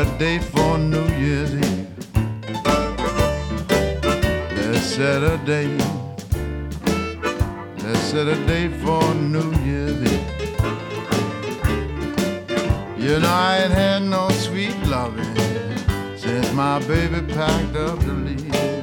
a day for New Year's Eve. That's Saturday. That's Saturday for New Year's Eve. You know I ain't had no sweet loving since my baby packed up to leave.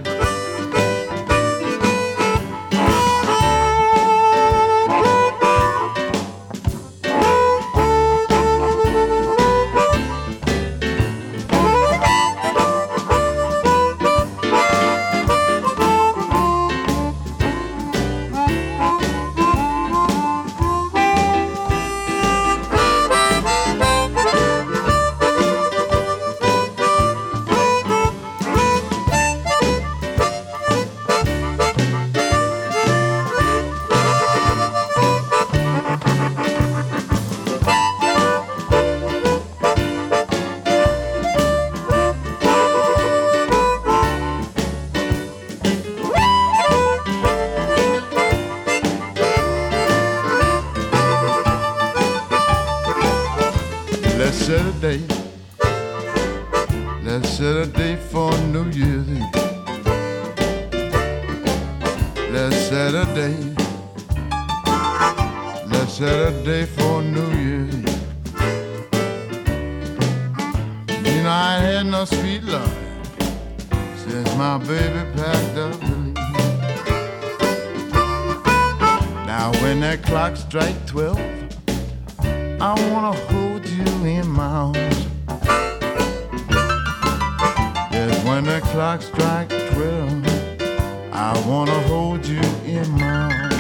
I wanna hold you in my arms.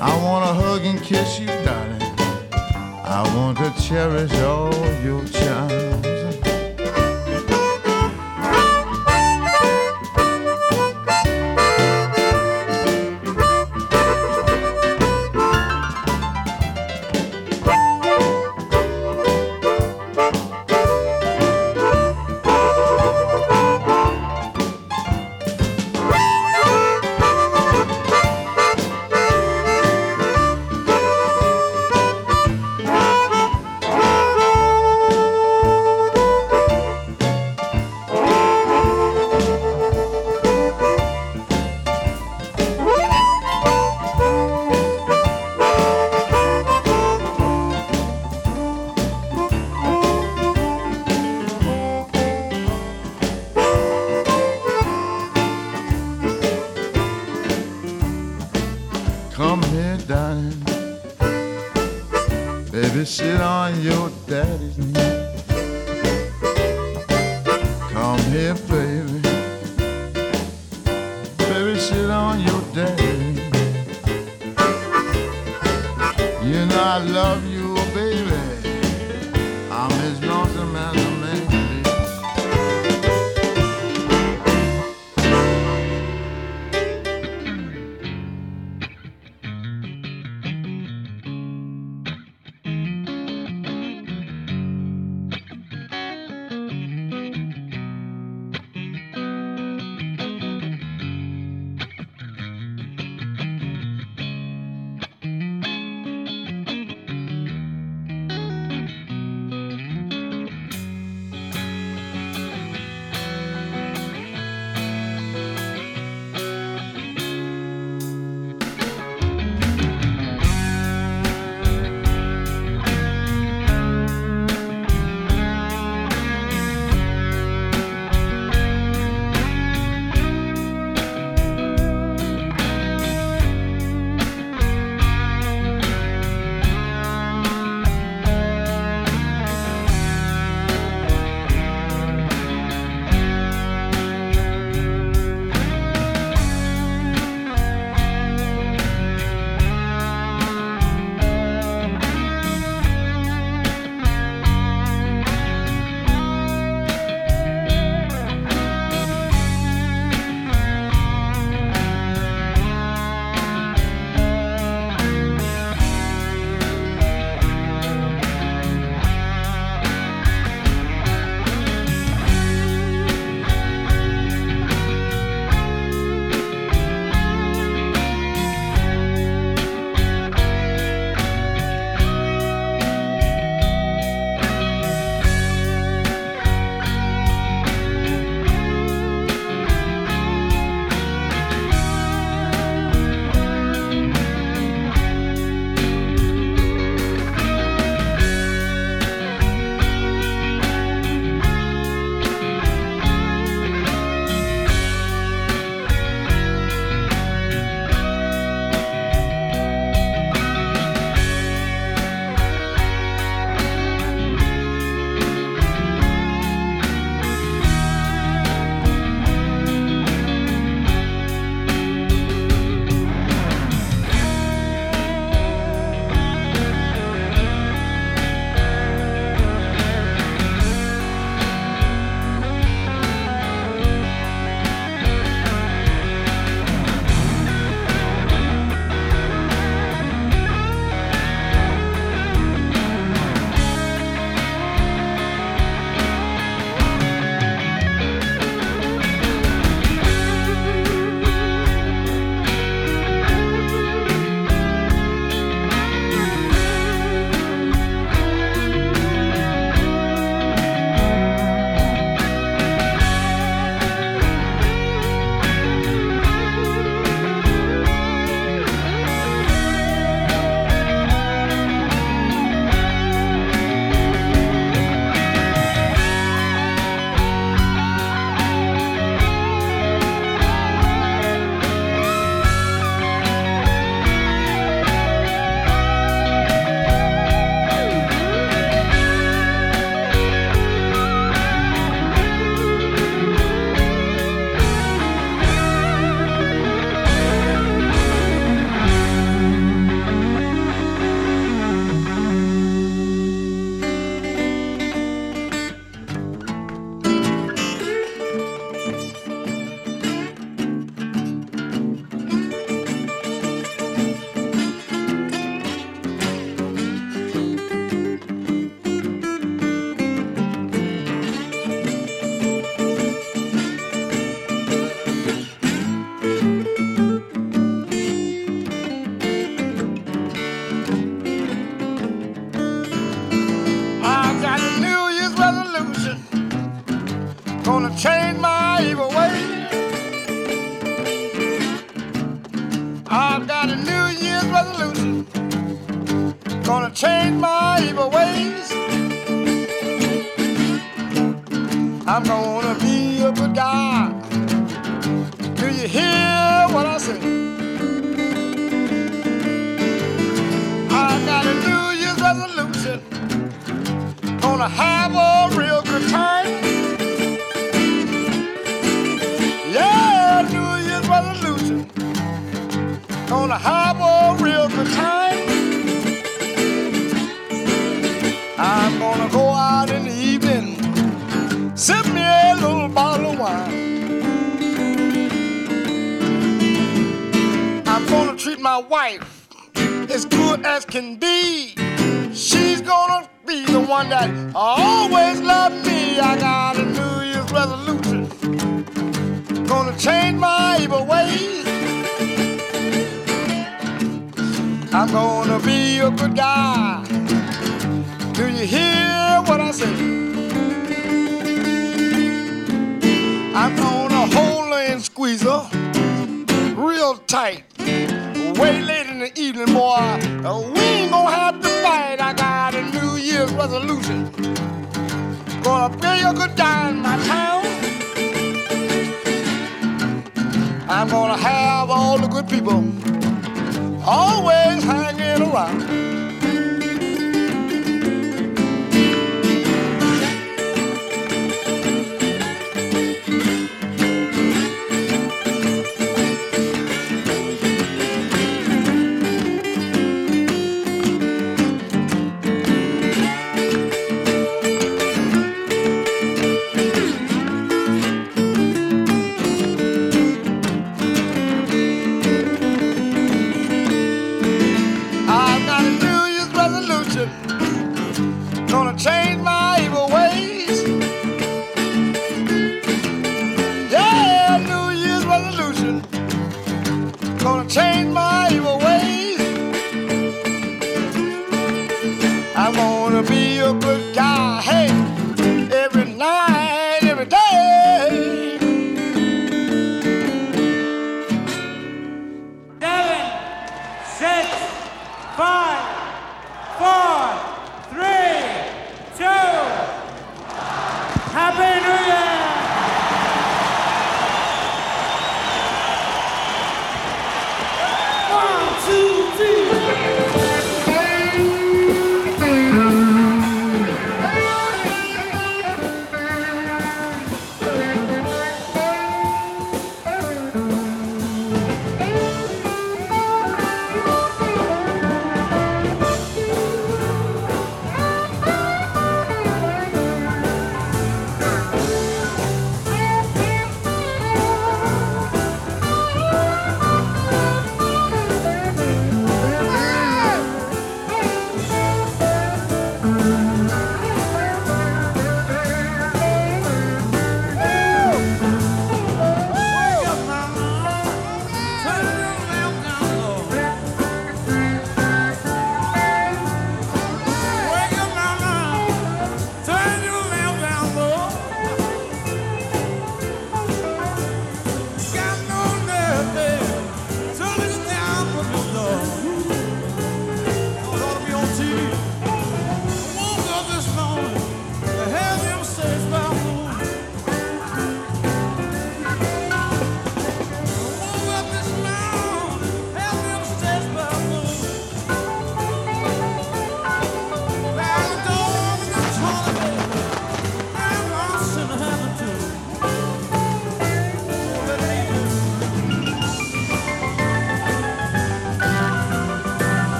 I wanna hug and kiss you, darling. I want to cherish all your charms. Good people always hanging around.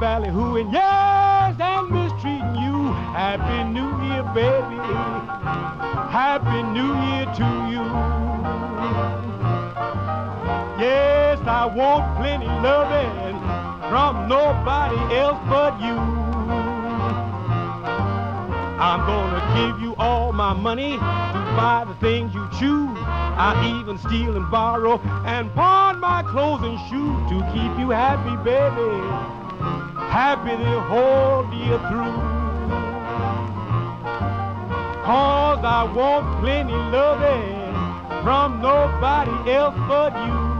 Ballyhooing, yes, and mistreating you. Happy New Year, baby. Happy New Year to you. Yes, I want plenty loving from nobody else but you. I'm gonna give you all my money to buy the things you choose. I even steal and borrow and pawn my clothes and shoes to keep you happy, baby. Happy the whole year through. Cause I want plenty loving from nobody else but you.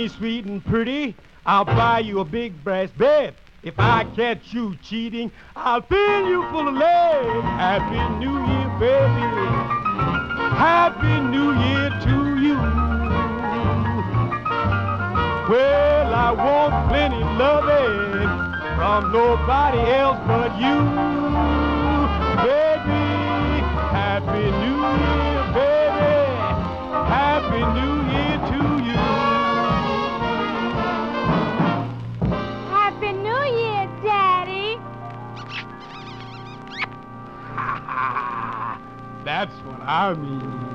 Me sweet and pretty, I'll buy you a big brass bed. If I catch you cheating, I'll fill you full of lead. Happy New Year, baby. Happy New Year to you. Well, I want plenty loving from nobody else but you. Baby, Happy New Year, baby. Happy New Year That's what I mean.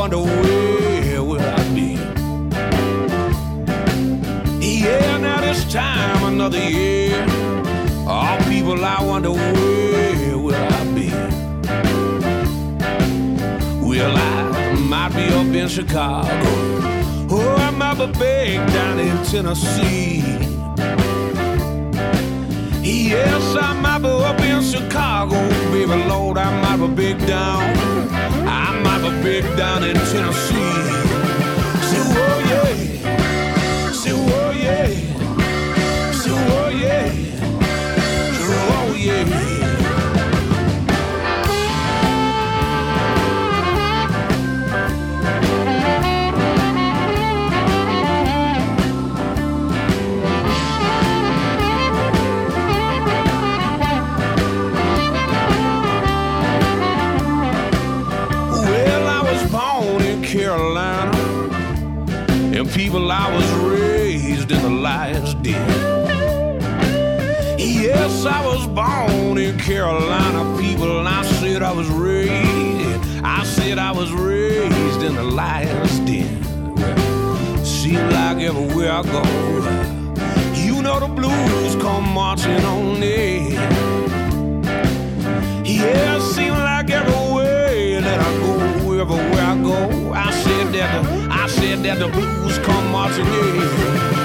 Wonder where will I be? Yeah, now this time another year. All people, I wonder where will I be? Will I might be up in Chicago, or I might be back down in Tennessee. Yes, I might be up in Chicago, baby Lord, I might be big down. Big down in Tennessee. I was raised in the lion's den. Yes, I was born in Carolina, people, and I said I was raised. I said I was raised in the lion's den. Well, seems like everywhere I go, you know the blues come marching on in. Yeah, seems like everywhere that I go, everywhere I go, I said that the, said that the blues come marching in.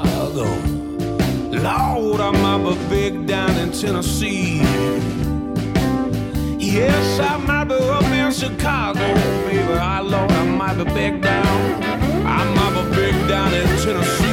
Chicago. Lord, I be big down in Tennessee. Yes, I might be up in Chicago, baby. I Lord, I might be big down. I might be big down in Tennessee.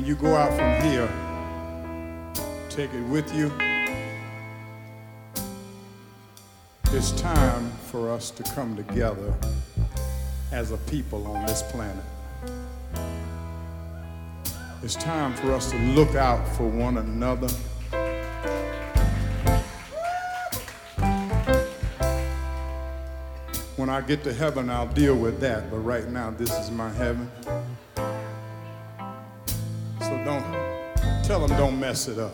when you go out from here, take it with you. It's time for us to come together as a people on this planet. It's time for us to look out for one another. When I get to heaven, I'll deal with that, but right now, this is my heaven. Tell them don't mess it up.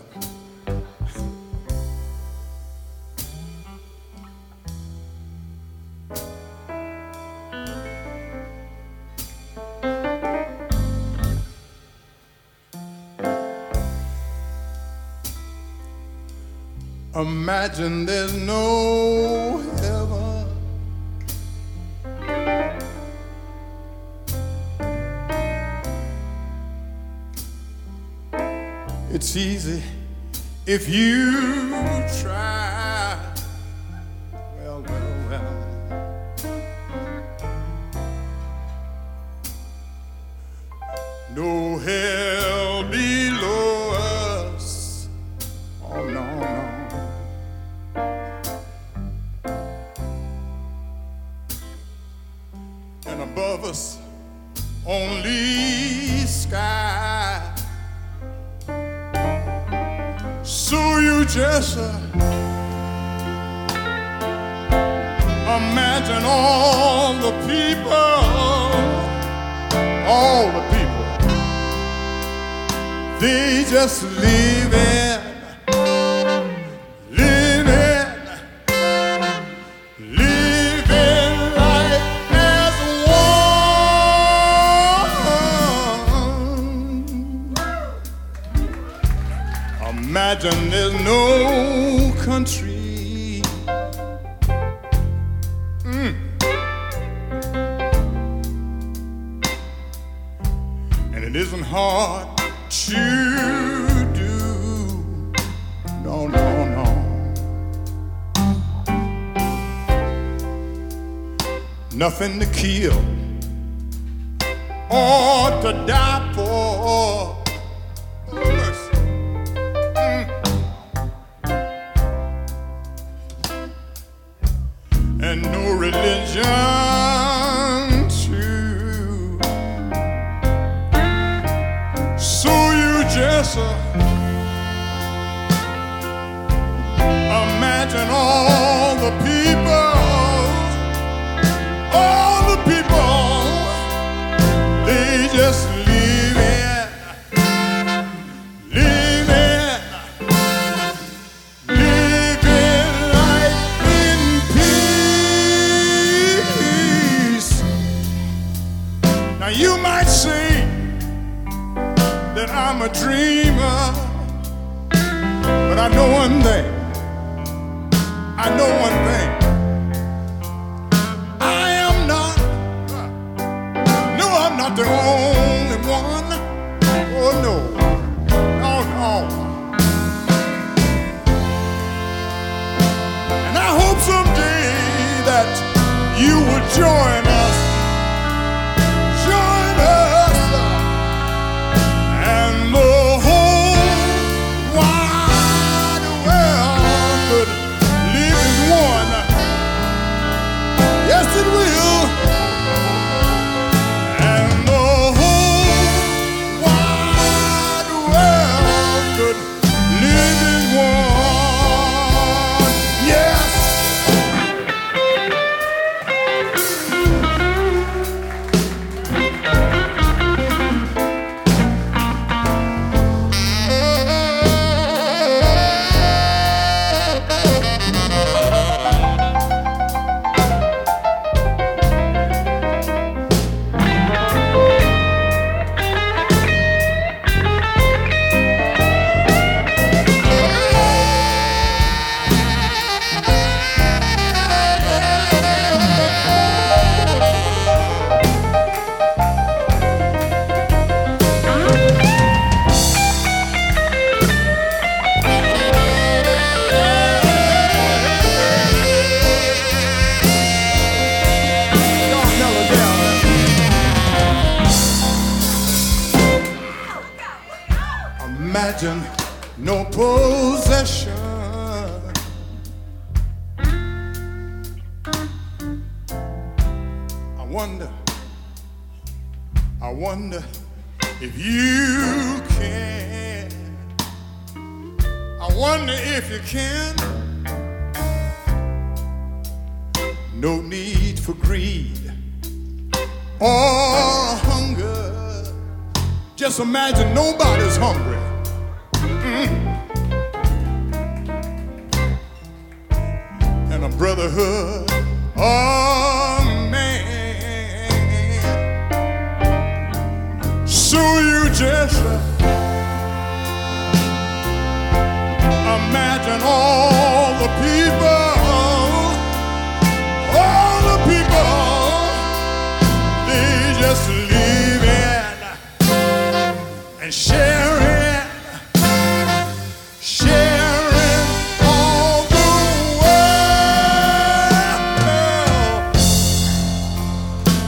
Imagine there's no It's easy if you try.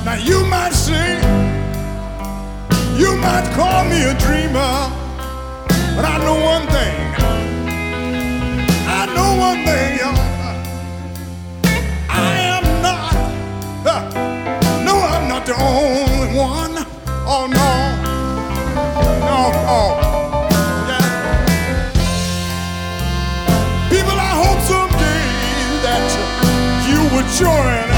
Now you might say, you might call me a dreamer, but I know one thing. I know one thing, y'all. I am not, huh, no, I'm not the only one. Oh no, no, oh, yeah. People, I hope someday that you would join us, join